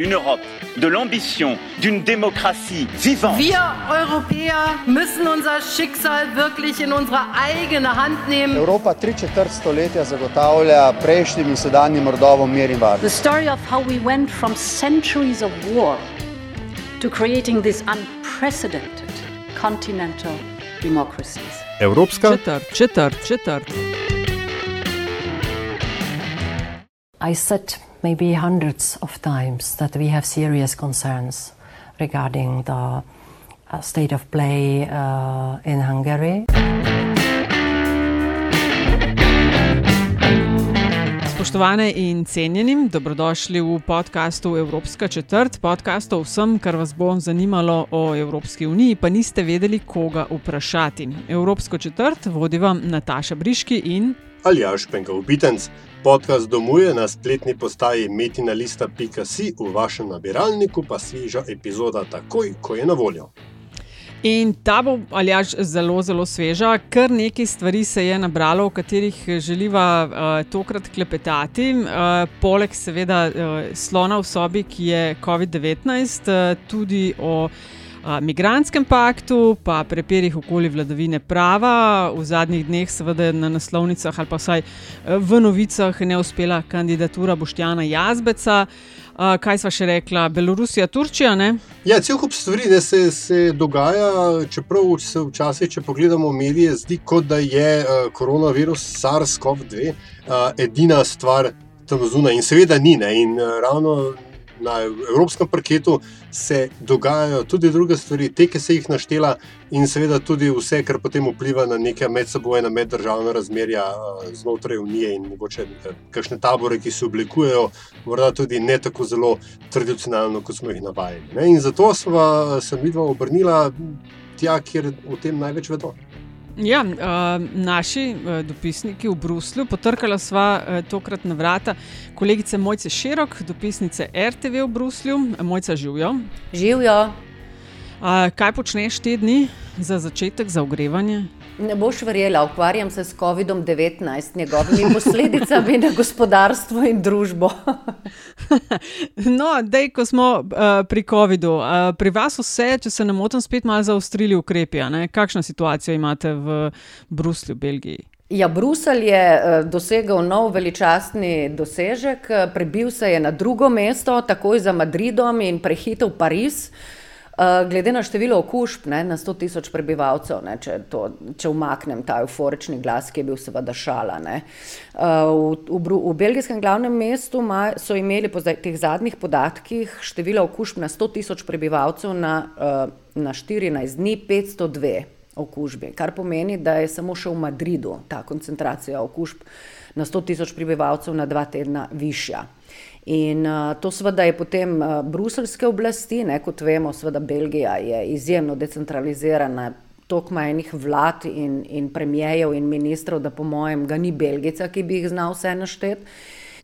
Une Europe de l'ambition, d'une démocratie vivante. Wir Europäer müssen unser Schicksal wirklich in unsere eigene Hand nehmen. Evropa tri četrt stoletja zagotavlja prejšnjim in sedanjim rodovom mir in varnost. The story of how we went from centuries of war to creating this unprecedented continental democracies. Evropska Četrt, četrt, četrt. I said maybe hundreds of times that we have serious concerns regarding the uh, state of play uh, in Hungary. Spoštovane in cenjeni, dobrodošli v podkastu Evropska četrt, podkast o vsem, kar vas bo zanimalo o Evropski uniji, pa niste vedeli, koga vprašati. Evropsko četrt vodi vam Nataša Briški in Aljaš Pengal Bitenc. Podcast domuje na spletni postaji metinalista.si, v vašem nabiralniku pa sveža epizoda takoj, ko je na voljo. In ta bo aljaž zelo, zelo sveža. Kar nekaj stvari se je nabralo, o katerih želiva uh, tokrat klepetati. Uh, poleg, seveda, uh, slona v sobi, ki je COVID-19, uh, tudi o uh, migranskem paktu, pa preperih okoli vladavine prava. V zadnjih dneh, seveda, na naslovnicah ali pa vsaj v novicah ne uspela kandidatura Boštjana Jazbeca. Uh, kaj sva še rekla, Belorusija, Turčija? Ne? Ja, cel kup stvari se, se dogaja, čeprav se včasih, če pogledamo medije, zdi, kot da je uh, koronavirus SARS-CoV-2 uh, edina stvar tam zunaj. In seveda ni. Ne? In uh, ravno na evropskem parketu se dogajajo tudi druge stvari, te, ki se jih naštela, in seveda tudi vse, kar potem vpliva na neke medsebojne, meddržavne razmerja znotraj Unije in mogoče kakšne tabore, ki se oblikujejo, morda tudi ne tako zelo tradicionalno, kot smo jih navajeni. Ne? In zato sva se midva obrnila tja, kjer o tem največ vedo. Ja, uh, naši uh, dopisniki v Bruslju, potrkala sva uh, tokrat na vrata kolegice Mojce Širok, dopisnice RTV v Bruslju. Mojca, živijo. Živijo. Uh, kaj počneš te dni za začetek, za ogrevanje? Ne boš verjela, ukvarjam se s COVID-19, njegovimi posledicami na gospodarstvo in družbo. no, dej, ko smo uh, pri COVID-u, uh, pri vas vse, če se ne motim, spet malo zaostrili ukrepi. Kakšno situacijo imate v Bruslju, Belgiji? Ja, Bruselj je dosegel nov veličastni dosežek, prebil se je na drugo mesto, takoj za Madridom in prehitel Pariz. Glede na število okužb ne, na 100 tisoč prebivalcev, ne, če, to, če umaknem ta euforični glas, ki je bil seveda šala. Ne. V, v, v belgijskem glavnem mestu ma, so imeli po teh zadnjih podatkih število okužb na 100 tisoč prebivalcev na, na 14 dni 502 okužbi, kar pomeni, da je samo še v Madridu ta koncentracija okužb na 100 tisoč prebivalcev na dva tedna višja. In uh, to seveda je potem uh, bruselske oblasti, ne, kot vemo, seveda Belgija je izjemno decentralizirana, toliko majhnih vlad in, in premijejev in ministrov, da po mojem ga ni Belgica, ki bi jih znal vse našteti.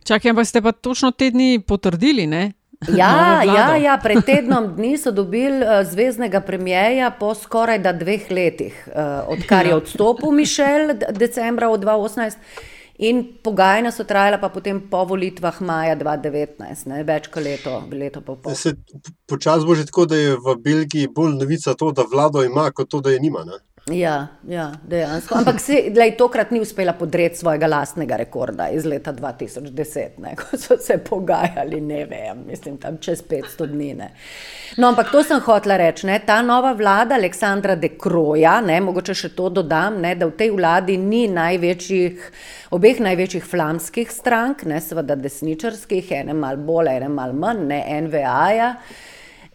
Čakaj, ampak ste pa točno te dni potrdili, ne? Ja, ja, ja, pred tednom dni so dobili uh, zvezdnega premijeja po skoraj da dveh letih, uh, odkar je odstopil Mišel decembra 2018. In pogajanja so trajala pa potem po volitvah maja 2019, ne, več kot leto, leto pa pol. Počasno bo že tako, da je v Belgiji bolj novica to, da vlado ima, kot to, da je nima. Ne? Ja, ja, dejansko. Ampak se je tokrat ni uspela podreti svojega lastnega rekorda iz leta 2010, ne, ko so se pogajali, ne vem, mislim, tam čez 500 dni. Ne. No, ampak to sem hotela reči. Ne, ta nova vlada, Aleksandra De Kroja, ne, mogoče še to dodam, ne, da v tej vladi ni največjih, obeh največjih flamskih strank, ne, seveda desničarskih, ene malo bolj, ene malo manj, ne NVA-ja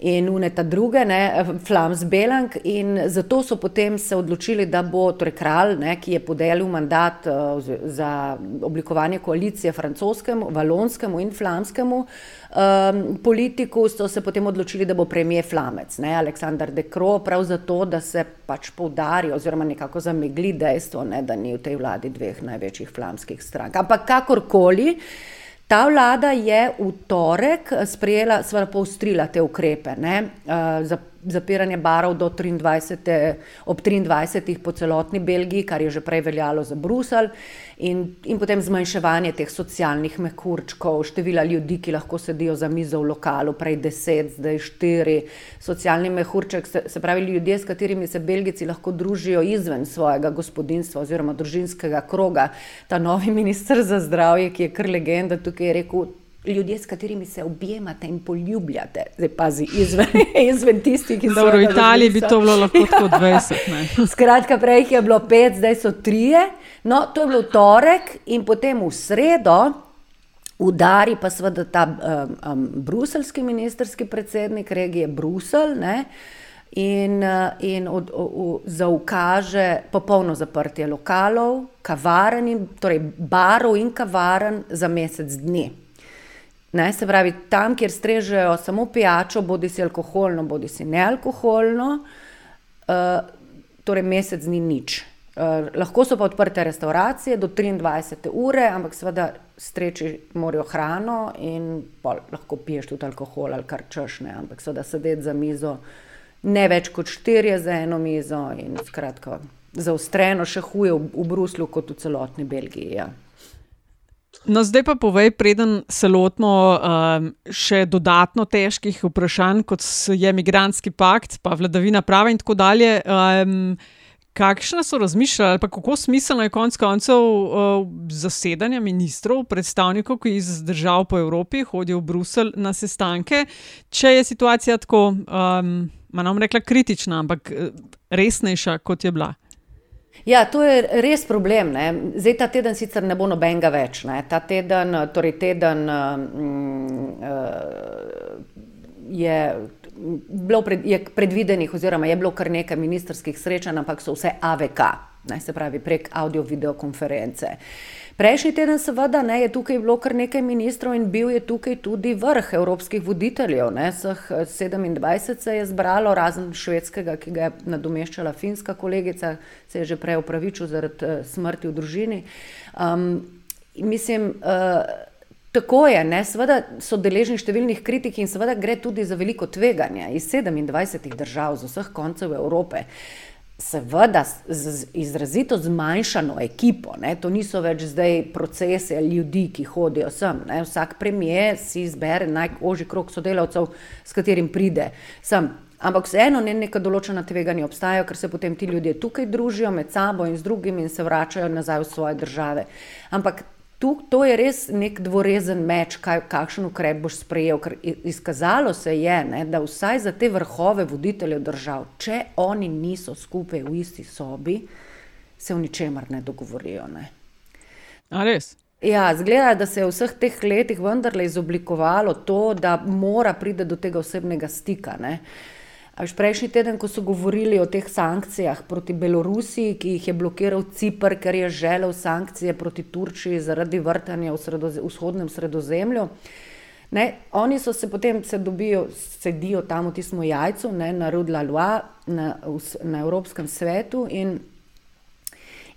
in uneta druge, ne, Flams Belang. In zato so potem se odločili, da bo torej kralj, ne, ki je podelil mandat uh, za oblikovanje koalicije francoskemu, valonskemu in flamskemu um, politiku, so se potem odločili, da bo premijer Flamec, ne, Aleksandar De Croo, prav zato, da se pač poudari oziroma nekako zamegli dejstvo, ne, da ni v tej vladi dveh največjih flamskih strank. Ampak kakorkoli. Ta vlada je v torek sprejela, seveda, poostrila te ukrepe. Ne, uh, za, zapiranje barov do 23. ob 23. po celotni Belgiji, kar je že prej veljalo za Bruselj, in, in potem zmanjševanje teh socialnih mehurčkov, števila ljudi, ki lahko sedijo za mizo v lokalu, prej 10, zdaj 4, socialni mehurček, se, se pravi ljudje, s katerimi se Belgici lahko družijo izven svojega gospodinstva oziroma družinskega kroga. Ta novi minister za zdravje, ki je kar legenda, tukaj je rekel, ljudje, s katerimi se objemate in poljubljate, zdaj pazi izven, izven tistih, ki so v Italiji, bi to bilo lahko kot 20. Skratka, prej jih je bilo pet, zdaj so trije. No, to je bilo torek in potem v sredo. Udari pa seveda ta um, um, bruselski ministerski predsednik regije Brusel ne, in, uh, in od, o, o, zaukaže popolno zaprtje lokalov, kavaren, torej barov in kavaren za mesec dni. Ne, se pravi, tam, kjer strežejo samo pijačo, bodi si alkoholno, bodi si nealkoholno, uh, torej mesec ni nič. Uh, lahko so pa odprte restauracije do 23. ure, ampak seveda streči morajo hrano in lahko piješ tudi alkohol ali kar češne, ampak seveda sedeti za mizo ne več kot štirje za eno mizo in skratka zaostreno še huje v, v Bruslu kot v celotni Belgiji. Ja. No, zdaj pa povej, preden se lotimo um, še dodatno težkih vprašanj, kot je migranski pakt, pa vladavina prava in tako dalje. Um, kakšna so razmišljala, ali kako smiselno je konec koncev uh, zasedanje ministrov, predstavnikov, ki iz držav po Evropi hodijo v Bruselj na sestanke, če je situacija tako, um, manj rekla, kritična, ampak uh, resnejša, kot je bila. Ja, to je res problem. Ne. Zdaj ta teden sicer ne bo nobenega več. Ne. Ta teden, torej teden mm, je, bilo pred, je predvidenih, oziroma je bilo kar nekaj ministerskih srečanj, ampak so vse AVK, ne, se pravi prek audio-videokonference. Uh, Prejšnji teden, seveda, ne, je tukaj bilo kar nekaj ministrov in bil je tukaj tudi vrh evropskih voditeljev. Vseh 27 se je zbralo, razen švedskega, ki ga je nadomeščala finska kolegica, se je že prej upravičil zaradi uh, smrti v družini. Um, mislim, uh, tako je, ne, seveda so deležni številnih kritik in seveda gre tudi za veliko tveganje iz 27 držav, z vseh koncev Evrope. Seveda z izrazito zmanjšano ekipo, ne? to niso več zdaj procese ljudi, ki hodijo sem. Ne? Vsak premijer si izbere najožji krok sodelavcev, s katerim pride sem. Ampak vseeno ne neka določena tveganja obstajajo, ker se potem ti ljudje tukaj družijo med sabo in z drugimi in se vračajo nazaj v svoje države. Ampak tu, to je res nek dvorezen meč, kaj, kakšen ukrep boš sprejel. Ker izkazalo se je, ne, da vsaj za te vrhove voditeljev držav, če oni niso skupaj v isti sobi, se v ničemer ne dogovorijo. Ne. A res? Ja, zgleda, da se je v vseh teh letih vendarle izoblikovalo to, da mora priti do tega osebnega stika. Ne. Až prejšnji teden, ko so govorili o teh sankcijah proti Belorusiji, ki jih je blokiral Cipr, ker je želel sankcije proti Turčiji zaradi vrtanja v sredoze, vzhodnem sredozemlju. Ne, oni so se potem se dobijo, sedijo tam v tistem jajcu, ne, na Rudlalua, na, na Evropskem svetu in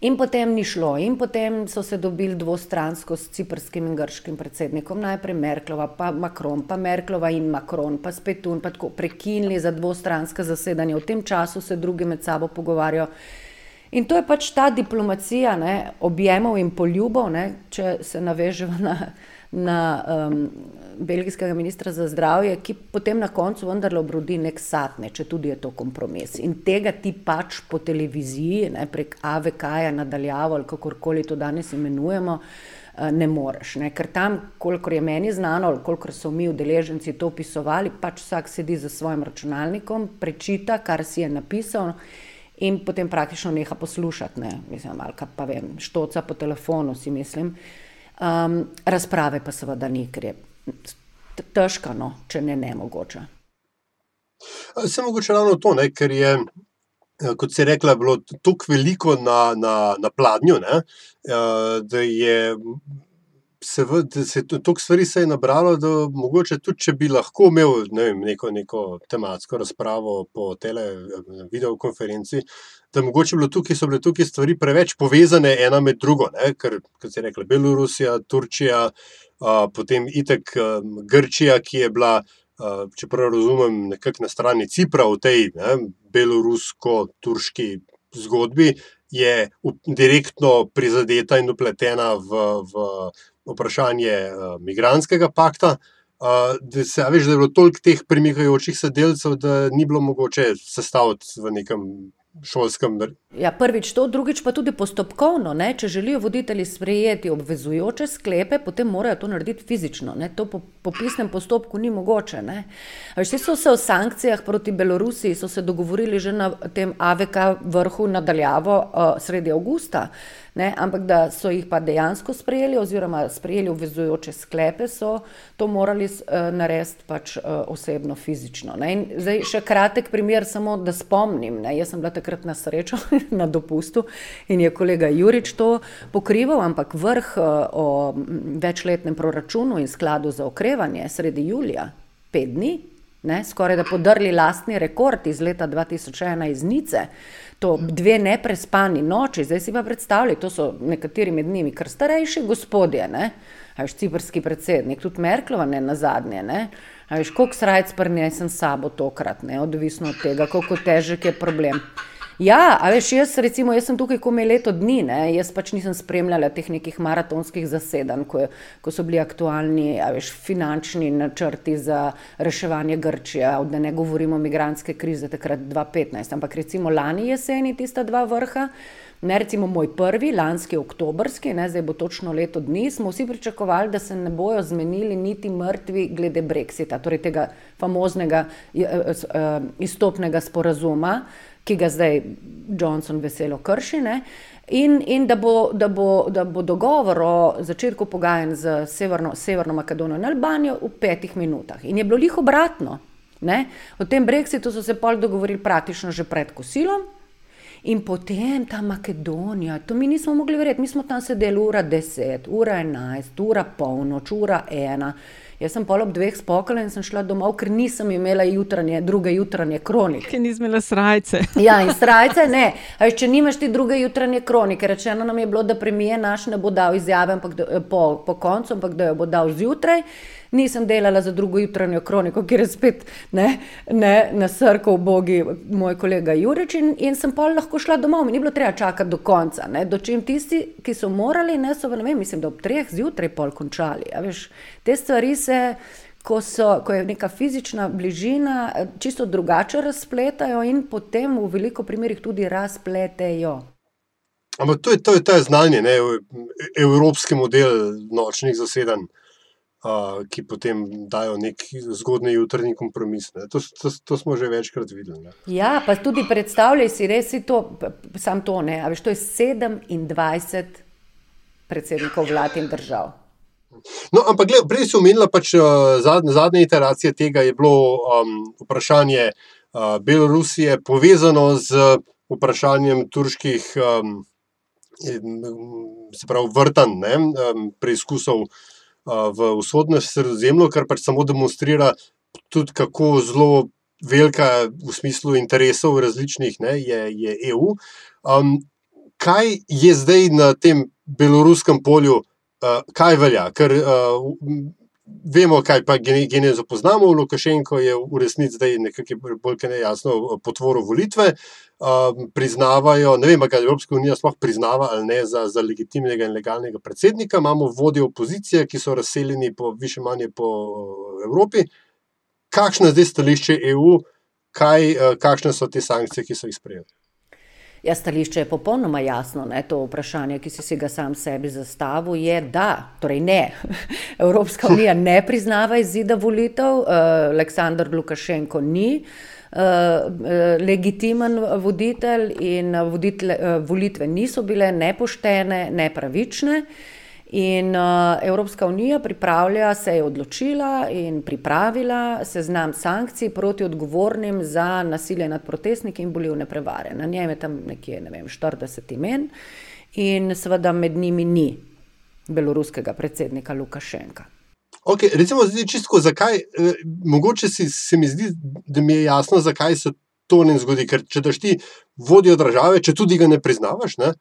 In potem ni šlo, in potem so se dobili dvostransko s ciprskim in grškim predsednikom, najprej Merklova, pa Macron, pa Merklova in Macron, pa spet tu in tako prekinili za dvostranska zasedanja. V tem času se drugi med sabo pogovarjajo. In to je pač ta diplomacija ne, objemov in poljubov, ne, če se navežemo na na um, belgijskega ministra za zdravje, ki potem na koncu vendarle obrodi nek satne, če tudi je to kompromis. In tega ti pač po televiziji, ne, prek AVK-ja nadaljavo ali kakorkoli to danes imenujemo, uh, ne moreš. Ne. Ker tam, kolikor je meni znano, ali kolikor so mi udeleženci to opisovali, pač vsak sedi za svojim računalnikom, prečita, kar si je napisal. In potem praktično neha poslušati, ne, mislim, ali pa vem, štoca po telefonu, si mislim. Um, razprave pa seveda ni, ker je težko, no, če ne ne mogoče. Se mogoče ravno to, ne, ker je, kot si rekla, bilo tako veliko na, na, na pladnju, ne, da je se, se toliko stvari se je nabralo, da mogoče tudi, če bi lahko imel ne vem, neko, neko tematsko razpravo po tele videokonferenci, da mogoče bilo tukaj, so bile tukaj stvari preveč povezane ena med drugo, ne? ker, kot se je rekla, Belorusija, Turčija, a, potem itek Grčija, ki je bila. čeprav razumem, nekako na strani Cipra v tej belorusko-turški zgodbi, je direktno prizadeta in upletena v, v vprašanje migranskega pakta. Uh, da se veš, da je bilo toliko teh premikajočih se delcev, da ni bilo mogoče sestaviti v nekem šolskem. Ja, prvič to, drugič pa tudi postopkovno. Ne? Če želijo voditelji sprejeti obvezujoče sklepe, potem morajo to narediti fizično. Ne? To po, po pisnem postopku ni mogoče. Vsi so se o sankcijah proti Belorusiji dogovorili že na tem AVK vrhu nadaljavo uh, sredi avgusta. Ne, ampak da so jih pa dejansko sprejeli, oziroma sprejeli obvezujoče sklepe, so to morali uh, narediti pač, uh, osebno, fizično. Zdaj, še kratek primer, samo da spomnim. Ne, jaz sem bila takrat na srečo na dopustu in je kolega Jurič to pokrival, ampak vrh uh, o večletnem proračunu in skladu za okrevanje sredi julija, pet dni, ne, skoraj da podrli lastni rekord iz leta 2001 iz Nice. To dve neprespani noči, zdaj si pa predstavljaj, to so nekateri med njimi, kar starejši gospodje, ne, ajš ciprski predsednik, tudi Merklova ne na zadnje, ne, ajš koliko srajc prnesem sabo tokrat, ne, odvisno od tega, koliko težek je problem. Ja, a veš, jaz, recimo, jaz sem tukaj komaj leto dni, ne? jaz pač nisem spremljala teh nekih maratonskih zasedanj, ko, ko so bili aktualni veš, finančni načrti za reševanje Grčije, da ne govorimo o migranske krize takrat 2015, ampak recimo lani jeseni tista dva vrha. Ne, recimo moj prvi, lanski oktobrski, ne, zdaj bo točno leto dni, smo vsi pričakovali, da se ne bojo zmenili niti mrtvi glede Brexita, torej tega famoznega eh, eh, izstopnega sporazuma, ki ga zdaj Johnson veselo krši. Ne? In, in da, bo, da, bo, da bo dogovor o začetku pogajanj z Severno, Severno Makedonijo in Albanijo v petih minutah. In je bilo jih obratno. Ne? O tem Brexitu so se pol dogovorili praktično že pred kosilom. In potem ta Makedonija, to mi nismo mogli verjeti, mi smo tam sedeli ura 10, ura 11, ura polnoč, ura 1. Jaz sem pol ob dveh spokala in sem šla domov, ker nisem imela jutranje, druge jutranje kronike. Ker nisem imela srajce. ja, in srajce ne. A če nimaš ti druge jutranje kronike, rečeno nam je bilo, da premije naš ne bo dal izjave po, po koncu, ampak da jo bo dal zjutraj nisem delala za drugo jutranjo kroniko, kjer je spet ne, ne, na srku bogi moj kolega Jurič in, in sem pa lahko šla domov. Mi ni bilo treba čakati do konca. Ne. Dočim tisti, ki so morali, ne so, ne vem, mislim, da ob treh zjutraj pol končali. Veš, te stvari se. Ko, so, ko je neka fizična bližina, čisto drugače razpletajo, in potem v veliko primerih tudi razpletejo. Ampak to je, to je ta znanje, ne, evropski model nočnih zasedanj ki potem dajo nek zgodni jutrni kompromis. To, to, to smo že večkrat videli. Ne. Ja, pa tudi predstavljaj si, res je to, sam to ne. A veš, to je 27 predsednikov vlad in držav. No, ampak gled, prej si omenila, pač zadnje, zadnje iteracije tega je bilo um, vprašanje uh, Belorusije povezano z vprašanjem turških, um, se pravi, vrtanj, um, preizkusov uh, v vzhodnem sredozemlju, kar pač samo demonstrira tudi, kako zelo velika v smislu interesov različnih ne, je, je EU. Um, kaj je zdaj na tem beloruskem polju, uh, kaj velja? Ker uh, vemo, kaj pa genezo poznamo, Lukašenko je v resnici zdaj nekako bolj kaj nejasno potvoril volitve. Um, priznavajo, ne vem, kaj Evropska unija sploh priznava ali ne za, za legitimnega in legalnega predsednika. Imamo vodje opozicije, ki so razseljeni po više manje po Evropi. Kakšno je zdaj stališče EU, kaj, uh, kakšne so te sankcije, ki so jih sprejeli? Ja, stališče je popolnoma jasno. Ne? To vprašanje, ki si, si ga sam sebi zastavil, je, da torej ne. Evropska unija ne priznava izida volitev, uh, Aleksandr Lukašenko ni uh, legitimen voditelj in voditele, uh, volitve niso bile nepoštene, nepravične. In uh, Evropska unija pripravlja, se je odločila in pripravila seznam sankcij proti odgovornim za nasilje nad protestniki in bolivne prevare. Na njem je tam nekje ne vem, 40 imen in seveda med njimi ni beloruskega predsednika Lukašenka. Okay, recimo, čisto, zakaj, eh, mogoče si, se mi zdi, da mi je jasno, zakaj se to ne zgodi. Ker če daš ti vodjo države, če tudi ga ne priznavaš, ne,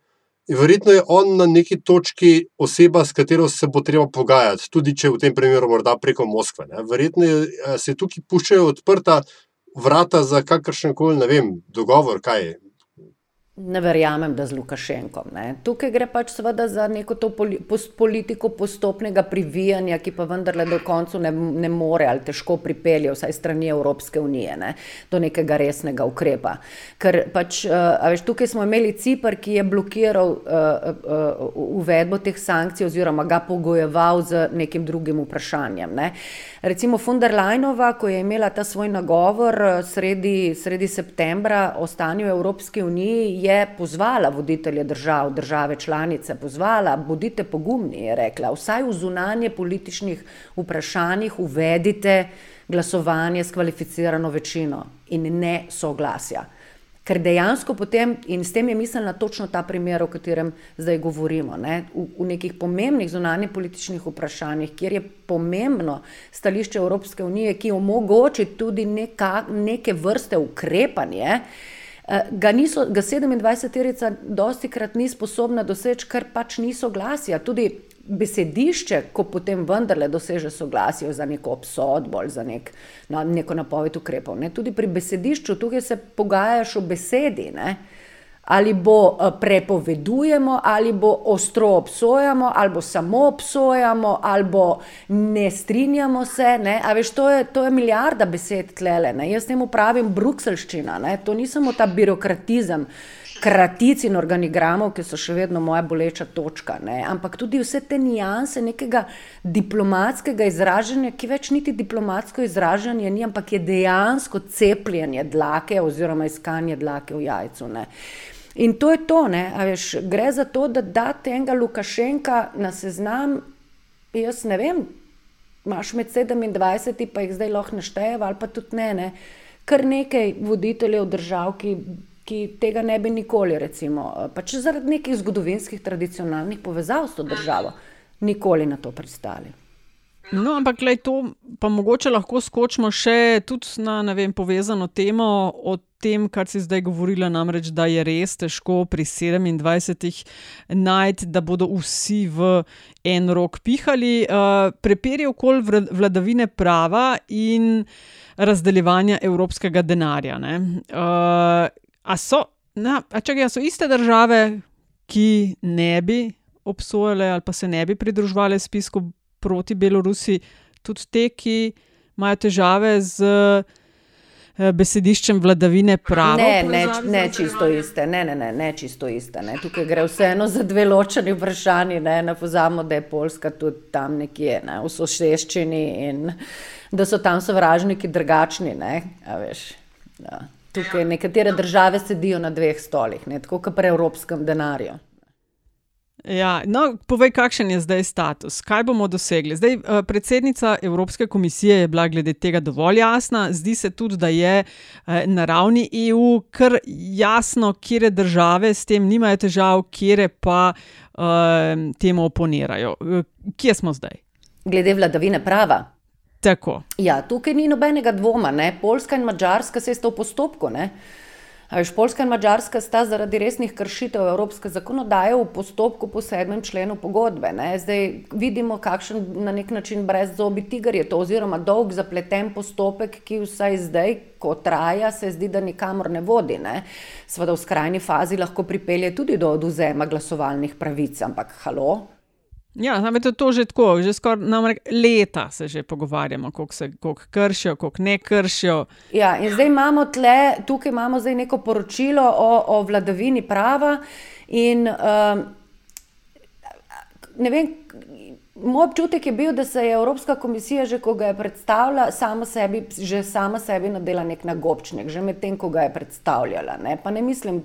Verjetno je on na neki točki oseba, s katero se bo treba pogajati, tudi če v tem primeru morda preko Moskve. Ne. Verjetno je, se tukaj puščajo odprta vrata za kakršen koli, ne vem, dogovor, kaj je. Ne verjamem, da z Lukašenkom. Ne. Tukaj gre pač seveda za neko poli, post, politiko postopnega privijanja, ki pa vendarle do konca ne, ne more ali težko pripelje, vsaj strani Evropske unije, ne, do nekega resnega ukrepa. Ker pač, uh, veš, tukaj smo imeli Cipr, ki je blokiral uh, uh, uvedbo teh sankcij oziroma ga pogojeval z nekim drugim vprašanjem. Ne. Recimo von der Leinova, ko je imela ta svoj nagovor sredi, sredi septembra o stanju Evropske unije, je pozvala voditelje držav, države članice, pozvala, bodite pogumni, je rekla, vsaj v zunanje političnih vprašanjih uvedite glasovanje s kvalificirano večino in ne soglasja. Ker dejansko potem, in s tem je mislila točno ta primer, o katerem zdaj govorimo, ne, v, v nekih pomembnih zunanjih političnih vprašanjih, kjer je pomembno stališče Evropske unije, ki omogoči tudi neka, neke vrste ukrepanje, Eh, ga, niso, ga 27-terica dosti krat ni sposobna doseči, ker pač ni soglasja. Tudi besedišče, ko potem vendarle doseže soglasje za neko obsodbo ali za nek, na, neko napoved ukrepov. Ne? Tudi pri besedišču, tukaj se pogajaš o besedi. Ne? Ali bo eh, prepovedujemo, ali bo ostro obsojamo, ali bo samo obsojamo, ali bo ne strinjamo se. Ne? A veš, to je, to je milijarda besed tlele. Ne? Jaz temu pravim brukselščina, ne? to ni samo ta birokratizem. Kratic in organigramov, ki so še vedno moja boleča točka, ne? ampak tudi vse te nijanse nekega diplomatskega izražanja, ki več niti diplomatsko izražanje ni, ampak je dejansko cepljenje dlake oziroma iskanje dlake v jajcu. Ne? In to je to, veš, gre za to, da date enega Lukašenka na seznam. Jaz ne vem, imaš med 27, pa jih zdaj lahko našteje, ali pa tudi ne, ne. Kar nekaj voditeljev držav, ki, ki tega ne bi nikoli, recimo, pač zaradi nekih zgodovinskih, tradicionalnih povezav s to državo, nikoli na to pristali. No, ampak gledaj, to pa mogoče lahko skočimo še na vem, povezano temo o tem, kar si zdaj govorila, namreč, da je res težko pri 27-ih najti, da bodo vsi v en rok pihali. Uh, Preperi okol vladavine prava in razdeljevanja evropskega denarja. Uh, a, so, na, a, čakaj, a so iste države, ki ne bi obsojale ali pa se ne bi pridružvale spisku proti Belorusi, tudi te, ki imajo težave z. Eh, besediščem vladavine prava. Ne, ne, ne čisto iste. Ne, ne, ne, ne čisto iste. Ne. Tukaj gre vseeno za dve ločeni vprašanji. Ne, ne pozamo, da je Poljska tudi tam nekje ne, v soseščini in da so tam sovražniki drugačni. Ne, veš, ja. Tukaj nekatere države sedijo na dveh stolih, ne, tako kot pri evropskem denarju. Ja, no, povej, kakšen je zdaj status, kaj bomo dosegli. Zdaj, eh, predsednica Evropske komisije je bila glede tega dovolj jasna. Zdi se tudi, da je eh, na ravni EU kar jasno, kje države s tem nimajo težav, kje pa uh, temu oponirajo. Kje smo zdaj? Glede vladavine prava. Tako. Ja, tukaj ni nobenega dvoma. Ne? Poljska in Mačarska se sta v postopku. Ne? Špolska in Mačarska sta zaradi resnih kršitev evropske zakonodaje v postopku po sedmem členu pogodbe. Ne. Zdaj vidimo, kakšen na nek način brez zobi tiger je to, oziroma dolg zapleten postopek, ki vsaj zdaj, ko traja, se zdi, da nikamor ne vodi. Sveda v skrajni fazi lahko pripelje tudi do oduzema glasovalnih pravic, ampak halo, Ja, znam, to, že tako, že skoraj leta se že pogovarjamo, koliko se koliko kršijo, koliko ne kršijo. Ja, in zdaj imamo tle, tukaj imamo zdaj neko poročilo o, o vladavini prava. In, um, ne vem, moj občutek je bil, da se je Evropska komisija, že ko ga je predstavila, sama sebi, že sama sebi nadela nek nagobčnik, že medtem, ko ga je predstavljala. Ne, ne mislim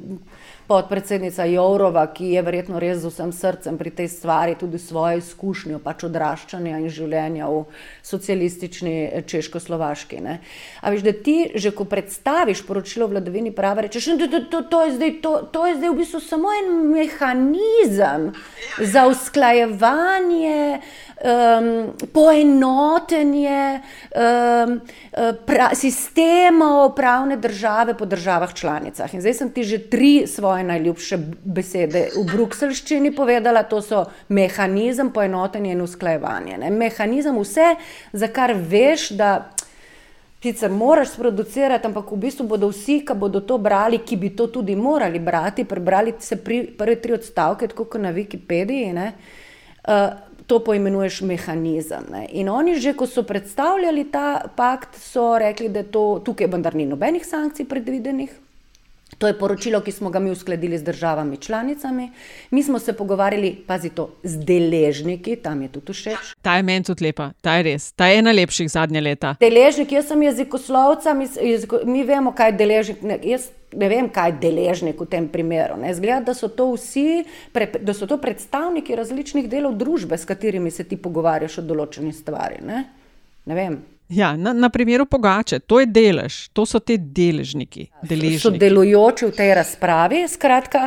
podpredsednica Jourova, ki je verjetno res z vsem srcem pri tej stvari, tudi svojo izkušnjo pač odraščanja in življenja v socialistični eh, Češko-Slovaški. A veš, da ti že ko predstaviš poročilo o vladavini prava, rečeš, da to, to, to, je zdaj, to, to je zdaj v bistvu samo en mehanizem za usklajevanje um, poenotenje um, pra, sistemov pravne države po državah članicah. In zdaj sem ti že tri svoje najljubše besede v brukselščini povedala, to so mehanizem, poenotenje in usklajevanje. Ne? Mehanizem vse, za kar veš, da Sicer moraš sproducirati, ampak v bistvu bodo vsi, ki bodo to brali, ki bi to tudi morali brati, prebrali se pri, prve tri odstavke, tako kot na Wikipediji, ne, uh, to poimenuješ mehanizem. Ne. In oni že, ko so predstavljali ta pakt, so rekli, da to, tukaj vendar ni nobenih sankcij predvidenih, To je poročilo, ki smo ga mi uskladili z državami članicami. Mi smo se pogovarjali, pazi to, z deležniki, tam je tudi všeč. Ta je meni tudi lepa, ta je res, ta je ena lepših zadnje leta. Deležnik, jaz sem jezikoslovca, mi, jeziko, mi vemo, kaj je deležnik. Ne, jaz ne vem, kaj je deležnik v tem primeru. Zgleda, da so to vsi, pre, da so to predstavniki različnih delov družbe, s katerimi se ti pogovarjaš o določeni stvari. Ne, ne vem. Ja, na, na primeru Pogače, to je delež, to so ti deležniki. Sodelujoči v tej razpravi, skratka,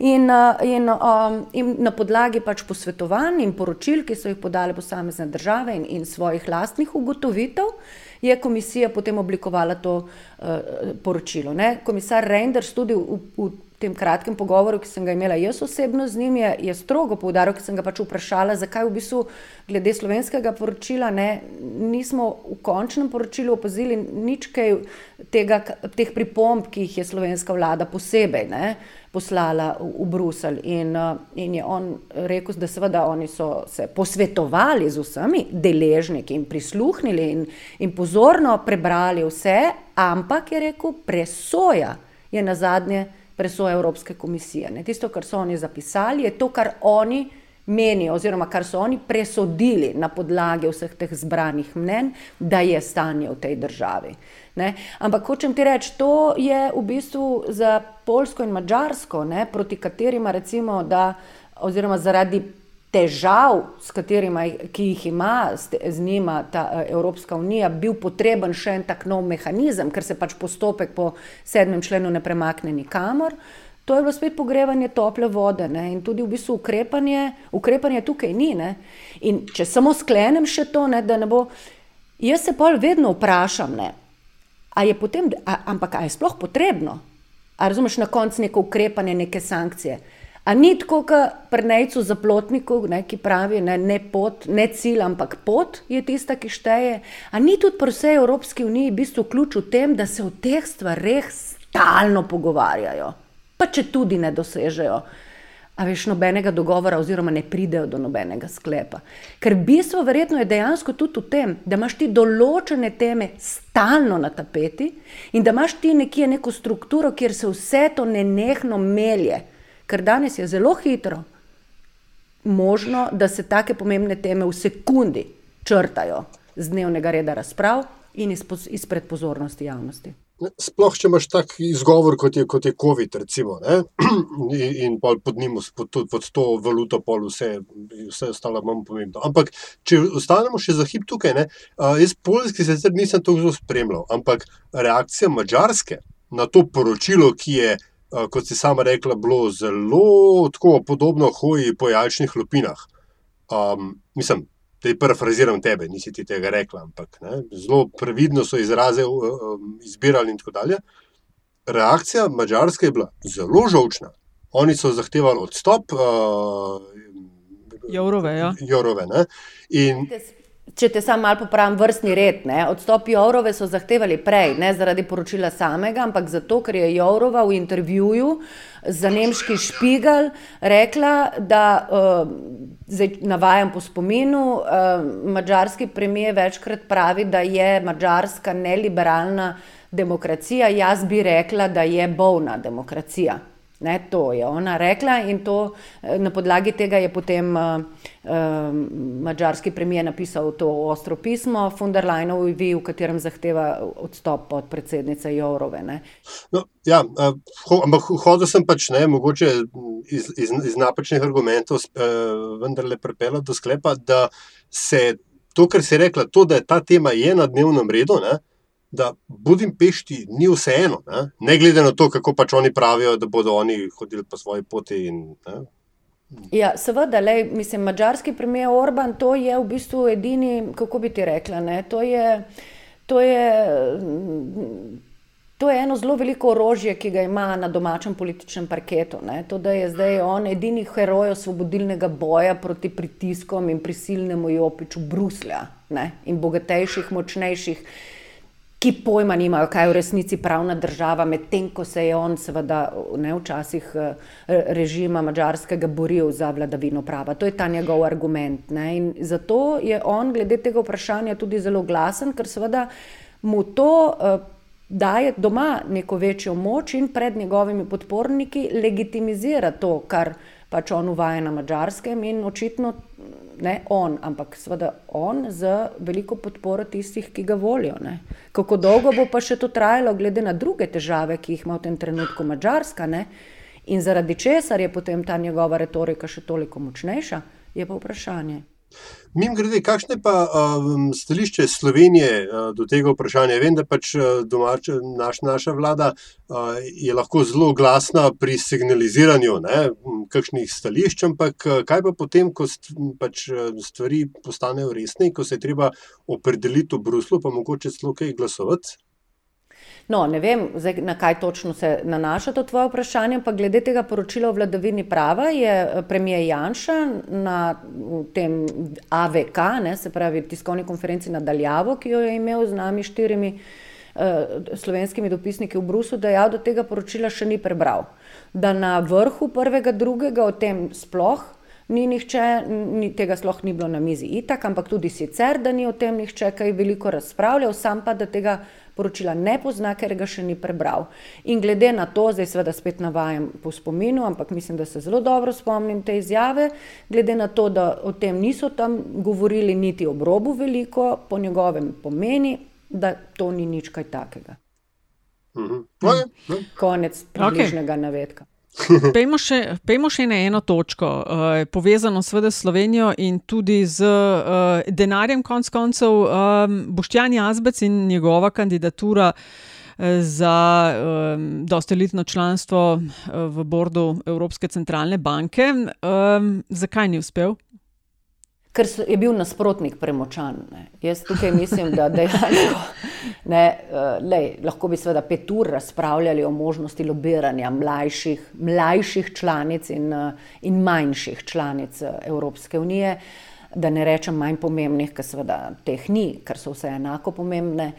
in, in, um, in na podlagi pač posvetovanj in poročil, ki so jih podale posamezne države in, in svojih lastnih ugotovitev, je komisija potem oblikovala to uh, poročilo. Ne? Komisar Reinders tudi v, v tem kratkem pogovoru, ki sem ga imela jaz osebno z njim, je, je strogo poudaril, ker sem ga pač vprašala, zakaj v bistvu glede slovenskega poročila ne, nismo v končnem poročilu opazili nič kaj tega, teh pripomb, ki jih je slovenska vlada posebej ne, poslala v, v Bruselj. In, in je on rekel, da seveda oni so se posvetovali z vsemi deležniki in prisluhnili in, in pozorno prebrali vse, ampak je rekel, presoja je na zadnje presoje Evropske komisije. Ne. Tisto, kar so oni zapisali, je to, kar oni menijo, oziroma kar so oni presodili na podlagi vseh teh zbranih mnen, da je stanje v tej državi. Ne. Ampak hočem ti reči, to je v bistvu za Polsko in Mačarsko, proti katerima recimo, da, oziroma zaradi težav, katerima, ki jih ima z njima ta eh, Evropska unija, bil potreben še en tak nov mehanizem, ker se pač postopek po sedmem členu ne premakne nikamor. To je bilo spet pogrevanje tople vode ne? in tudi v bistvu ukrepanje, ukrepanje tukaj ni. Ne? In če samo sklenem še to, ne, da ne bo, jaz se pa vedno vprašam, ne, a je potem, a, ampak a je sploh potrebno? A razumeš na koncu neko ukrepanje, neke sankcije? A ni tako, kot pri nejcu za plotniku, ne, ki pravi, ne, ne pot, ne cilj, ampak pot je tista, ki šteje. A ni tudi pri vsej Evropski uniji v bistvu ključ v tem, da se o teh stvareh stalno pogovarjajo, pa če tudi ne dosežejo. A veš, nobenega dogovora, oziroma ne pridejo do nobenega sklepa. Ker bistvo verjetno je dejansko tudi v tem, da imaš ti določene teme stalno na tapeti in da imaš ti nekje neko strukturo, kjer se vse to nenehno melje ker danes je zelo hitro možno, da se take pomembne teme v sekundi črtajo z dnevnega reda razprav in izpred pozornosti javnosti. Sploh, če imaš tak izgovor, kot je, kot je COVID, recimo, in, in pod njim, pod, pod to valuto, pol vse, vse ostalo manj pomembno. Ampak, če ostanemo še za hip tukaj, ne, jaz polski sicer nisem to zelo spremljal, ampak reakcija mačarske na to poročilo, ki je Eh, kot si sama rekla, bilo zelo tako podobno hoji po jajčnih lupinah. Um, mislim, da je parafraziram tebe, nisi ti tega rekla, ampak ne, zelo previdno so izraze um, izbirali in tako dalje. Reakcija Mačarske je bila zelo žovčna. Oni so zahtevali odstop. Uh, Jourove, ja. Jourove, in, Če te sam malo popravim, vrstni red, ne? odstop Jourove so zahtevali prej, ne zaradi poročila samega, ampak zato, ker je Jourova v intervjuju za nemški špigal rekla, da, uh, zdaj navajam po spominu, uh, mađarski premijer večkrat pravi, da je mađarska neliberalna demokracija, jaz bi rekla, da je bolna demokracija. Ne, to je ona rekla in to, eh, na podlagi tega je potem uh, uh, mađarski premijer napisal to ostro pismo von der Leinovi, v katerem zahteva odstop od predsednice Jourove. No, ja, uh, ho, ampak hodil sem pač ne, mogoče iz, iz, iz napačnih argumentov, uh, vendarle pripeljal do sklepa, da se to, kar si rekla, to, da je ta tema je na dnevnem redu, ne, da Budimpešti ni vseeno, ne? ne glede na to, kako pač oni pravijo, da bodo oni hodili po svoji poti in ne? Ja, seveda, lej, mislim, mačarski premijer Orban, to je v bistvu edini, kako bi ti rekla, ne, to je, to je, to je eno zelo veliko orožje, ki ga ima na domačem političnem parketu. Ne. To, da je zdaj on edini heroj osvobodilnega boja proti pritiskom in prisilnemu jopiču Bruslja ne, in bogatejših, močnejših ki pojma nimajo, kaj je v resnici pravna država, medtem ko se je on, seveda, ne včasih eh, režima mačarskega boril za vladavino prava. To je ta njegov argument. Ne? In zato je on glede tega vprašanja tudi zelo glasen, ker seveda mu to uh, daje doma neko večjo moč in pred njegovimi podporniki legitimizira to, kar pač on uvaja na mačarskem in očitno ne on, ampak seveda on z veliko podporo tistih, ki ga volijo. Ne. Kako dolgo bo pa še to trajalo, glede na druge težave, ki jih ima v tem trenutku Mačarska, ne. in zaradi česar je potem ta njegova retorika še toliko močnejša, je pa vprašanje. Mim grede, kakšno je pa um, stališče Slovenije uh, do tega vprašanja? Vem, da pač domač, naš, naša vlada uh, je lahko zelo glasna pri signaliziranju ne, kakšnih stališč, ampak kaj pa potem, ko st, pač stvari postanejo resne ko se je treba opredeliti v Bruslu, pa mogoče celo kaj glasovati? No, ne vem, zdaj, na kaj točno se nanaša to tvoje vprašanje, pa glede tega poročila o vladavini prava je eh, premijer Janša na tem AVK, ne, se pravi tiskovni konferenci nadaljavo, ki jo je imel z nami štirimi uh, slovenskimi dopisniki v Brusu, dejal, da tega poročila še ni prebral. Da na vrhu prvega, drugega o tem sploh ni nihče, ni, tega sploh ni bilo na mizi itak, ampak tudi sicer, da ni o tem nihče kaj veliko razpravljal, sam pa da tega poročila ne pozna, ker ga še ni prebral. In glede na to, zdaj seveda spet navajam po spominu, ampak mislim, da se zelo dobro spomnim te izjave, glede na to, da o tem niso tam govorili niti ob robu veliko, po njegovem pomeni, da to ni nič kaj takega. Mhm. Okay. Konec približnega okay. navedka. Pejmo še, pejmo še na eno točko, uh, povezano s Slovenijo in tudi z uh, denarjem, konc koncev, um, Boštjan Jazbec in njegova kandidatura za um, dostelitno članstvo v bordu Evropske centralne banke. Um, zakaj ni uspel? Ker je bil nasprotnik premočan. Ne. Jaz tukaj mislim, da dejansko ne, uh, lej, lahko bi seveda pet ur razpravljali o možnosti lobiranja mlajših, mlajših članic in, uh, in manjših članic uh, Evropske unije, da ne rečem manj pomembnih, ker seveda teh ni, ker so vse enako pomembne.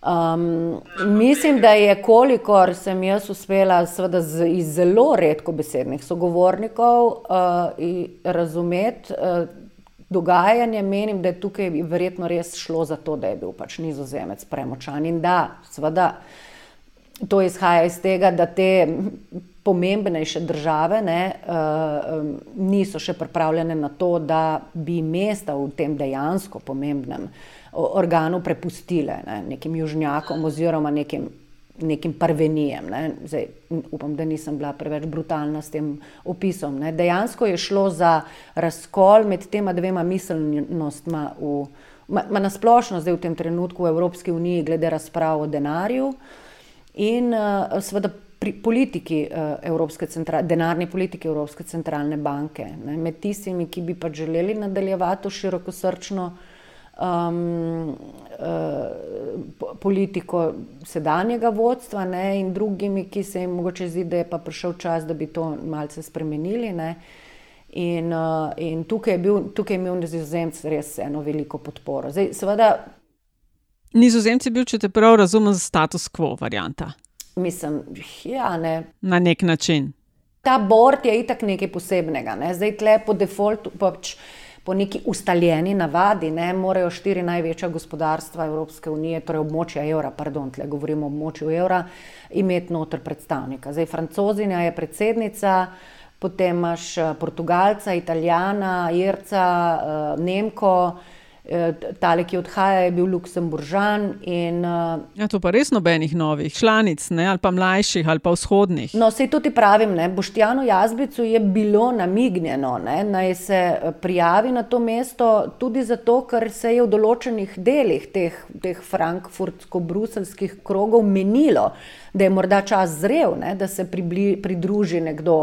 Um, mislim, da je kolikor sem jaz uspela seveda z, iz zelo redko besednih sogovornikov uh, razumeti, uh, dogajanje, menim, da je tukaj verjetno res šlo za to, da je bil pač nizozemec premočan. In da, seveda, to izhaja iz tega, da te pomembnejše države ne, uh, niso še pripravljene na to, da bi mesta v tem dejansko pomembnem organu prepustile ne, nekim južnjakom oziroma nekim nekim parvenijem. Ne. Zdaj, upam, da nisem bila preveč brutalna s tem opisom. Ne. Dejansko je šlo za razkol med tema dvema miselnostma, v, ma, ma na splošno zdaj v tem trenutku v Evropski uniji, glede razprav o denarju in uh, seveda pri politiki uh, Evropske centralne, denarni politiki Evropske centralne banke. Ne. Med tistimi, ki bi pa želeli nadaljevati to širokosrčno um, uh, politiko sedanjega vodstva ne, in drugimi, ki se jim mogoče zdi, da je pa prišel čas, da bi to malce spremenili. Ne. In, uh, in tukaj, je bil, tukaj je imel nizozemc res eno veliko podporo. Zdaj, seveda, Nizozemci je bil, če te prav razumem, status quo varianta. Mislim, ja, ne. Na nek način. Ta bord je itak nekaj posebnega. Ne. Zdaj, tle po defaultu. Pač, po neki ustaljeni navadi, ne, morajo štiri največja gospodarstva Evropske unije, torej območja evra, pardon, tle govorimo o območju evra, imeti noter predstavnika. Zdaj, francozinja je predsednica, potem imaš eh, Portugalca, Italijana, Irca, eh, Nemko. Eh, tale, ki odhaja, je bil Luksemburžan. In, uh, ja, to pa res nobenih novih članic, ne? ali pa mlajših, ali pa vzhodnih. No, se tudi pravim, ne? Boštjanu Jazbicu je bilo namignjeno, ne? naj se eh, prijavi na to mesto, tudi zato, ker se je v določenih delih teh, teh frankfurtsko-bruselskih krogov menilo, da je morda čas zrel, ne? da se pribli, pridruži nekdo.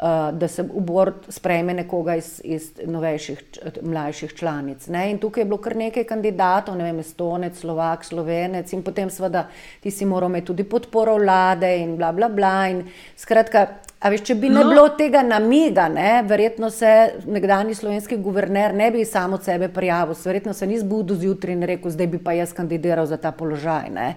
Uh, da se v bord sprejme nekoga iz, iz novejših, mlajših članic. Ne? In tukaj je bilo kar nekaj kandidatov, ne vem, Estonec, Slovak, Slovenec in potem seveda ti si moral imeti tudi podporo vlade in bla bla bla. In skratka, A veš, če bi no. ne bilo tega namiga, ne, verjetno se nekdani slovenski guverner ne bi samo od sebe prijavil, verjetno se ni zbudil zjutraj in rekel, zdaj bi pa jaz kandidiral za ta položaj. Ne.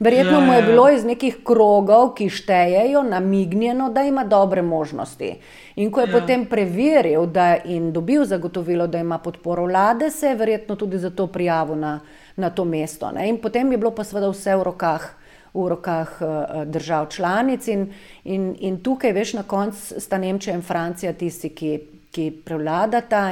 Verjetno ja, mu je ja, ja. bilo iz nekih krogov, ki štejejo, namignjeno, da ima dobre možnosti. In ko je ja. potem preveril da, in dobil zagotovilo, da ima podporo vlade, se je verjetno tudi za to prijavil na, na to mesto. Ne. In potem je bilo pa seveda vse v rokah, v rokah uh, držav članic. In, in, in tukaj, veš, na koncu sta Nemčija in Francija tisti, ki, ki prevladata.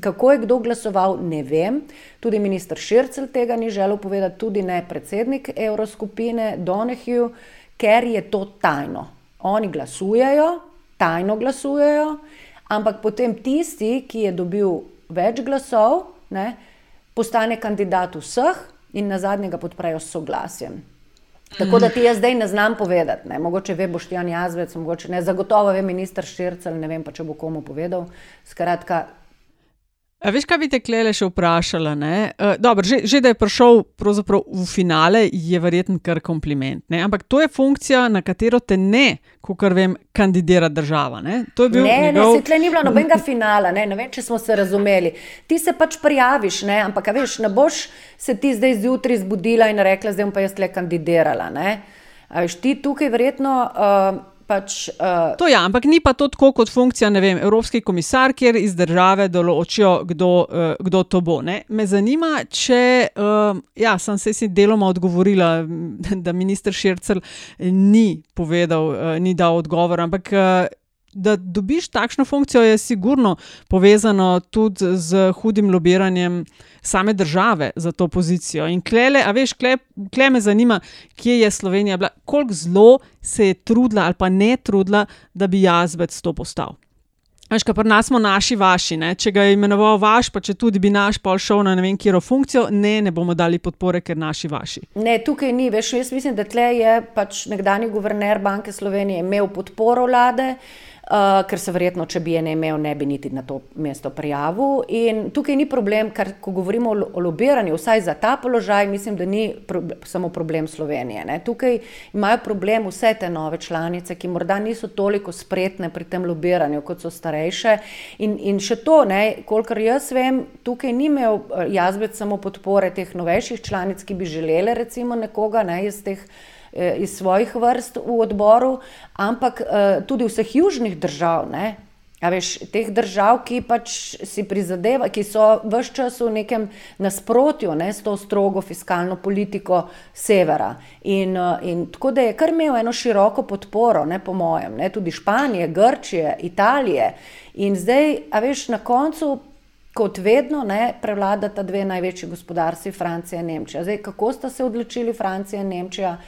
Kako je kdo glasoval, ne vem. Tudi ministr Šircel tega ni želel povedati, tudi ne predsednik Evroskupine Donahue, ker je to tajno. Oni glasujejo, tajno glasujejo, ampak potem tisti, ki je dobil več glasov, ne, postane kandidat vseh in na zadnjega podprejo s soglasjem. Tako da ti jaz zdaj ne znam povedati, ne. mogoče ve Boštjan Jazvec, mogoče ne, zagotovo ve ministr Šircel, ne vem pa, če bo komu povedal. Skratka, A veš, kaj bi te klele še vprašala? Uh, dobro, že, že da je prišel v finale, je verjetno kar kompliment. Ne? Ampak to je funkcija, na katero te ne, kot vem, kandidira država. Ne, ne, njegov... ne se ni bilo nobenega finala, ne? ne vem, če smo se razumeli. Ti se pač prijaviš, ne? ampak veš, ne boš se ti zdaj zjutraj zbudila in rekla, zdaj bom pa jaz le kandidirala. Veš, ti tukaj verjetno. Uh, Pač, uh, to je, ja, ampak ni pa to tako kot funkcija, ne vem, evropski komisar, kjer iz države določijo, kdo, uh, kdo to bo. Ne? Me zanima, če, uh, ja, sem se si deloma odgovorila, da minister Šircel ni povedal, uh, ni dal odgovor, ampak. Uh, Da dobiš takšno funkcijo, je sigurno povezano tudi z hudim lobiranjem same države za to pozicijo. In klele, a veš, kle, kle me zanima, kje je Slovenija bila, koliko zelo se je trudila ali pa ne trudila, da bi jazbec to postal. Veš, kaj pri nas smo naši, vaši. Ne? Če ga je imenoval vaš, pa če tudi bi naš pol šel na ne vem, kjero funkcijo, ne, ne bomo dali podpore, ker naši, vaši. Ne, tukaj ni. Veš, jaz mislim, da tle je pač nekdani guverner Banke Slovenije imel podporo vlade. Uh, ker se verjetno, če bi je ne imel, ne bi niti na to mesto prijavil. In tukaj ni problem, ker ko govorimo o, o lobiranju, vsaj za ta položaj, mislim, da ni pro, samo problem Slovenije. Ne. Tukaj imajo problem vse te nove članice, ki morda niso toliko spretne pri tem lobiranju, kot so starejše. In, in še to, kolikor jaz vem, tukaj ni imel eh, jazbec samo podpore teh novejših članic, ki bi želele recimo nekoga ne, iz teh. Eh, iz svojih vrst v odboru, ampak eh, tudi vseh južnih držav. Ne? A veš, teh držav, ki pač si prizadeva, ki so vse čas v nekem nasprotju ne, s to strogo fiskalno politiko severa. In, eh, in tako da je kar imel eno široko podporo, ne, po mojem, ne, tudi Španije, Grčije, Italije. In zdaj, a veš, na koncu, kot vedno, ne, prevladata dve največji gospodarstvi, Francija in Nemčija. Zdaj, kako sta se odločili Francija in Nemčija?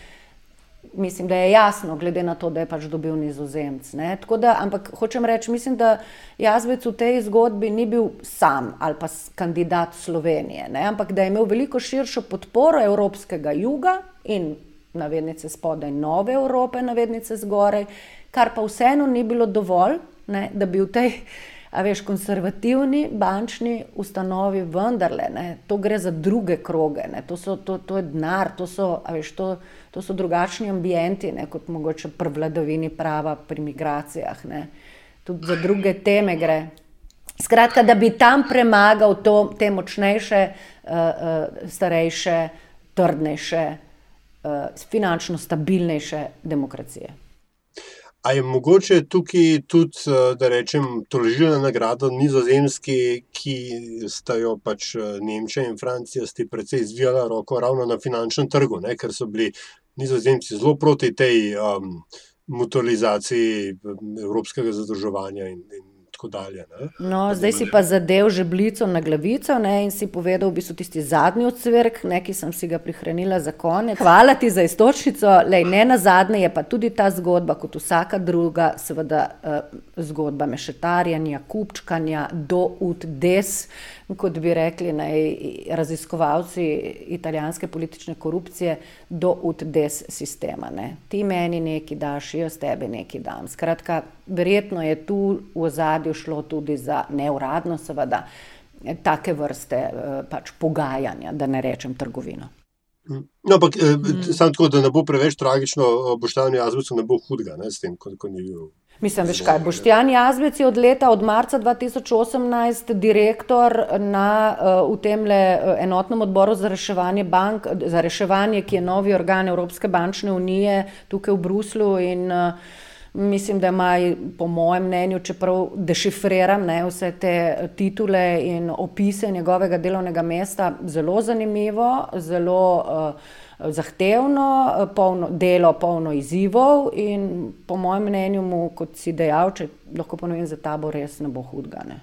Mislim, da je jasno, glede na to, da je pač dobil nizozemc. Da, ampak hočem reči, mislim, da Jazbec v tej zgodbi ni bil sam ali pa kandidat Slovenije, ne? ampak da je imel veliko širšo podporo evropskega juga in navednice spodaj nove Evrope, navednice zgoraj, kar pa vseeno ni bilo dovolj, ne? da bi v tej. A veš, konservativni bančni ustanovi vendarle, ne, to gre za druge kroge, ne, to, so, to, to je denar, to so, veš, to, to so drugačni ambienti, ne, kot mogoče pri vladavini prava, pri migracijah. Ne. Tudi za druge teme gre. Skratka, da bi tam premagal to, te močnejše, uh, uh, starejše, trdnejše, uh, finančno stabilnejše demokracije. A je mogoče tukaj tudi, da rečem, tolažilna nagrada nizozemski, ki sta jo pač Nemčija in Francija, sti precej zvijala roko ravno na finančnem trgu, ne? ker so bili nizozemci zelo proti tej um, mutualizaciji evropskega zadržovanja in, in tako dalje. Ne? No, zdaj si pa zadev žebljico na glavico ne, in si povedal v bistvu tisti zadnji odsvirk, ki sem si ga prihranila za konec. Hvala ti za istočnico, Lej, ne na zadnje je pa tudi ta zgodba, kot vsaka druga, seveda uh, zgodba mešetarjanja, kupčkanja do ud des, kot bi rekli naj, raziskovalci italijanske politične korupcije, do ud des sistema. Ne. Ti meni nekaj daš, jaz tebi nekaj dam. Skratka, verjetno je tu v ozadju šlo tudi za neuradno, seveda, take vrste eh, pač pogajanja, da ne rečem trgovino. No, ampak mm. samo tako, da ne bo preveč tragično, boštevanje jazbecu ne bo hudega, ne, s tem, ko, ko ni bil. Mislim, veš kaj, Boštjan Jazbec je od leta, od marca 2018 direktor na, v tem enotnem odboru za reševanje bank, za reševanje, ki je novi organ Evropske bančne unije tukaj v Bruslu in uh, Mislim, da ima, po mojem mnenju, čeprav dešifriram ne, vse te titule in opise njegovega delovnega mesta, zelo zanimivo, zelo uh, zahtevno, polno, delo polno izzivov in po mojem mnenju, mu, kot si dejal, če lahko ponovim za ta bo res ne bo hudgane.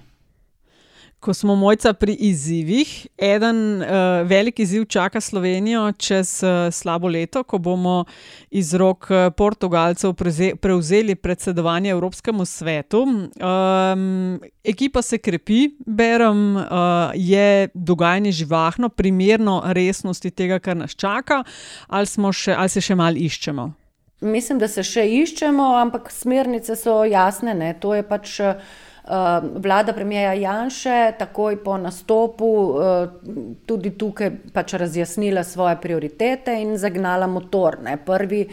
Ko smo mojca pri izzivih, eden uh, velik izziv čaka Slovenijo čez uh, slabo leto, ko bomo iz rok uh, Portugalcev preze, prevzeli predsedovanje Evropskemu svetu. Um, ekipa se krepi, berem, uh, je dogajanje živahno, primerno resnosti tega, kar nas čaka, ali, še, ali se še malo iščemo. Mislim, da se še iščemo, ampak smernice so jasne. Ne? To je pač. Uh, vlada premijeja Janša takoj po nastopu uh, tudi tukaj pač razjasnila svoje prioritete in zagnala motor. Ne. Prvi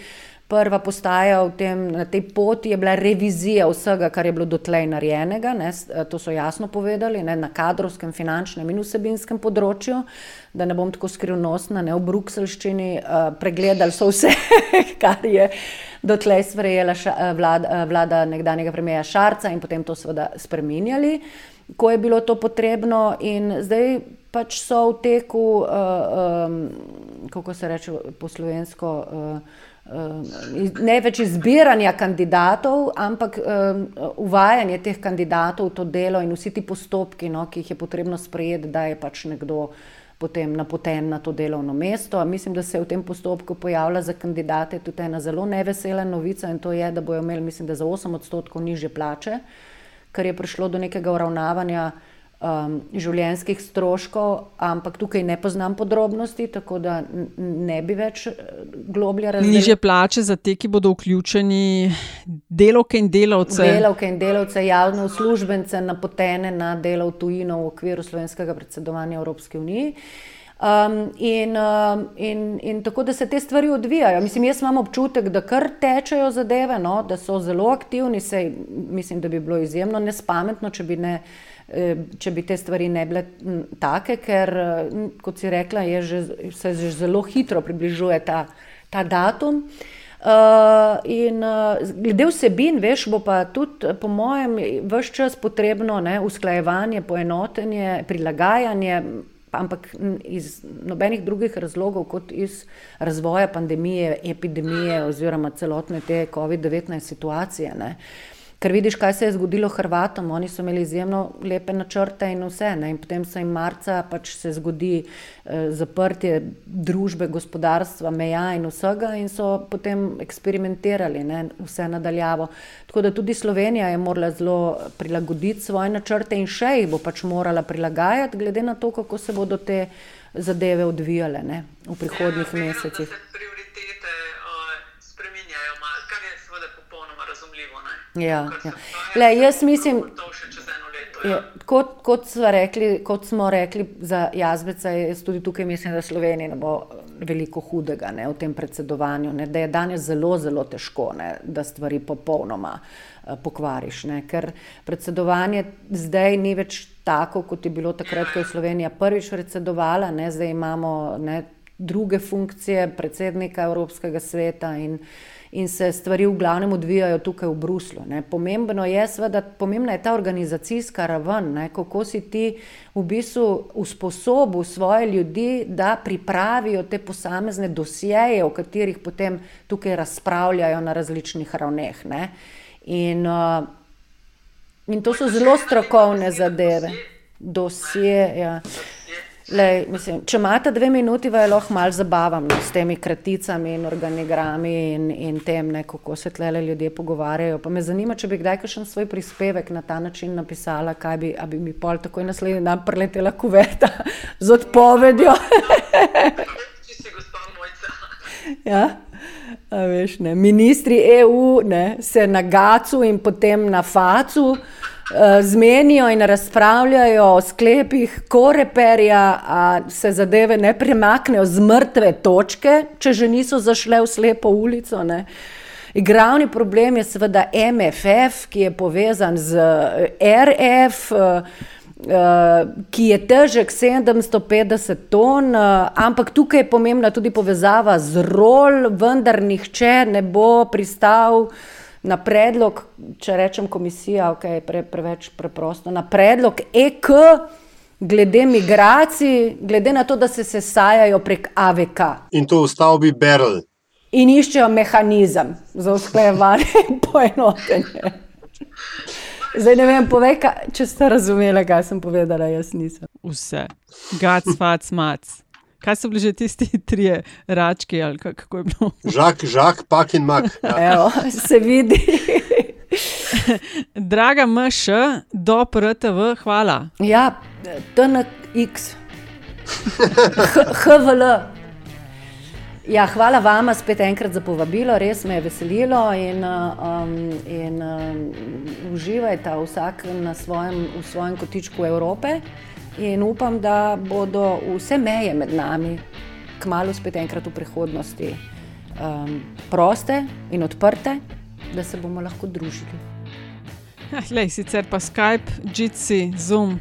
prva postaja tem, na tej poti je bila revizija vsega, kar je bilo dotlej narejenega. Ne, to so jasno povedali ne, na kadrovskem, finančnem in vsebinskem področju. Da ne bom tako skrivnostna, ne v Brukselščini, uh, pregledali so vse, kar je dotlej sprejela ša, vlada, vlada nekdanjega premijeja Šarca in potem to seveda spremenjali, ko je bilo to potrebno. In zdaj pač so v teku, uh, um, kako se reče po slovensko. Uh, ne več izbiranja kandidatov, ampak um, uvajanje teh kandidatov v to delo in vsi ti postopki, no, ki jih je potrebno sprejeti, da je pač nekdo potem napoten na to delovno mesto. Mislim, da se je v tem postopku pojavila za kandidate tudi ena zelo nevesela novica in to je, da bojo imeli, mislim, da za 8 odstotkov niže plače, ker je prišlo do nekega uravnavanja um, življenjskih stroškov, ampak tukaj ne poznam podrobnosti, tako da ne bi več eh, globlje razumel. Niže plače za te, ki bodo vključeni, delovke in delavce. Delovke in delavce, javne uslužbence, napotene na delo v tujino v okviru slovenskega predsedovanja Evropske unije. Um, in, um, in, in tako da se te stvari odvijajo. Mislim, jaz imam občutek, da kar tečejo zadeve, no, da so zelo aktivni. Sej, mislim, da bi bilo izjemno nespametno, če bi ne. Eh, če bi te stvari ne bile take, ker, kot si rekla, že, se že zelo hitro približuje ta, ta datum. Uh, in uh, glede vsebin, veš, bo pa tudi, po mojem, vse čas potrebno ne, usklajevanje, poenotenje, prilagajanje, ampak iz nobenih drugih razlogov, kot iz razvoja pandemije, epidemije oziroma celotne te COVID-19 situacije. Uh, Ker vidiš, kaj se je zgodilo Hrvatom, oni so imeli izjemno lepe načrte in vse. Ne? In potem se jim marca pač se zgodi eh, zaprtje družbe, gospodarstva, meja in vsega, in so potem eksperimentirali ne? vse nadaljavo. Tako da tudi Slovenija je morala zelo prilagoditi svoje načrte in še jih bo pač morala prilagajati, glede na to, kako se bodo te zadeve odvijale ne? v prihodnjih mesecih. Ja, ja. Le, jaz mislim, da ja, kot, kot, kot smo rekli za jazbeca, jaz tudi tukaj mislim, da Slovenija ne bo veliko hudega ne, v tem predsedovanju, ne, da je danes zelo, zelo težko, ne, da stvari popolnoma uh, pokvariš. Ne, ker predsedovanje zdaj ni več tako, kot je bilo takrat, ko je Slovenija prvič predsedovala, ne, zdaj imamo ne, druge funkcije predsednika Evropskega sveta in in se stvari v glavnem odvijajo tukaj v Bruslu. Ne. Pomembno je, sveda, pomembna je ta organizacijska raven, ne, kako si ti v bistvu usposobil svoje ljudi, da pripravijo te posamezne dosjeje, o katerih potem tukaj razpravljajo na različnih ravneh. Ne. In uh, In to so zelo strokovne zadeve. Dosje, ja. Lej, mislim, če imate dve minuti, vas lahko malo zabavam no, s temi kraticami in organigrami in, in tem, ne, kako se tle ljudje pogovarjajo. Pa me zanima, če bi kdaj kakšen svoj prispevek na ta način napisala, kaj bi, bi mi pol takoj naslednji dan preletela kuverta z odpovedjo. ja. Veš, Ministri EU ne, se na Gacu in potem na Facu. Eh, zmenijo in razpravljajo o sklepih koreperja, a se zadeve ne premaknejo z mrtve točke, če že niso zašle v slepo ulico. Ne. Glavni problem je seveda MFF, ki je povezan z eh, RF, eh, ki je težek 750 ton, ampak tukaj je pomembna tudi povezava z rol, vendar nihče ne bo pristal na predlog, če rečem komisija, ok, pre, preveč preprosto, na predlog EK glede migracij, glede na to, da se sesajajo prek AVK. In to v stavbi Berl. In iščejo mehanizem za usklajevanje in poenotenje. Zdaj ne vem, povej, kaj, če ste razumeli, kaj sem povedala, jaz nisem. Vse. Gac, fac, mac. Kaj so bili že tisti tri rački ali kako je bilo? Žak, žak, pak in mak. Ja. Evo, se vidi. Draga MŠ, do PRTV, hvala. Ja, TNX, HVL. Ja, hvala vam spet enkrat za povabilo, res me je veselilo in, um, in um, uživajte vsak na svojem, svojem kotičku Evrope in upam, da bodo vse meje med nami, kmalo spet enkrat v prihodnosti, um, proste in odprte, da se bomo lahko družili. Lej, sicer pa Skype, Jitsi, Zoom.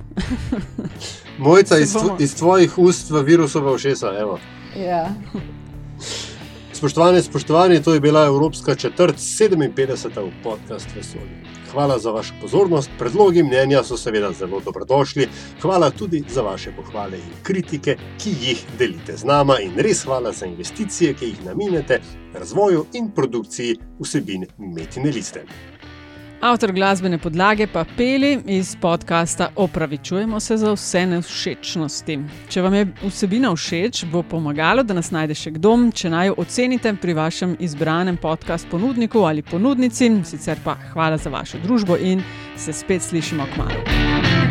Mojca iz, bomo... iz tvojih ust v virusova všesa. Ja. Spoštovani, spoštovani, to je bila Evropska četrt 57. podcast Vesolja. Hvala za vašo pozornost, predlogi mnenja so seveda zelo dobrodošli. Hvala tudi za vaše pohvale in kritike, ki jih delite z nama, in res hvala za investicije, ki jih namenjate razvoju in produkciji vsebin Metine Liste. Avtor glasbene podlage pa peli iz podcasta Opravičujemo se za vse nevšečnosti. Če vam je vsebina všeč, bo pomagalo, da nas najde še kdo, če naj jo ocenite pri vašem izbranem podcast ponudniku ali ponudnici. Sicer pa hvala za vašo družbo in se spet slišimo k malu.